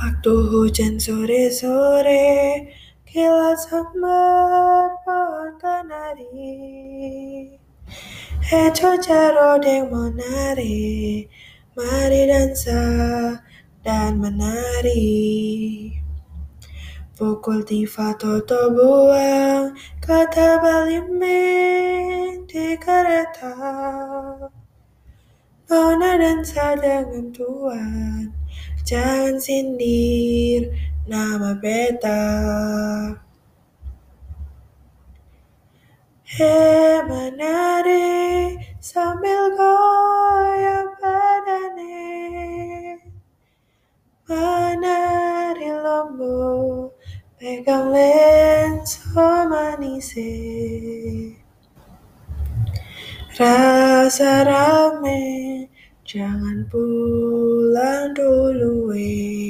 Waktu hujan sore-sore Kilat sambar pohon kenari Eco carodeng monare Mari dansa dan menari. Pukul tifa toto buang Kata balimbing di kereta. Nona dansa dengan tuan Jangan sindir nama beta Hei menari sambil goyang badannya Menari lombo pegang lenso manise. Rasa rame jangan pulang dulu eh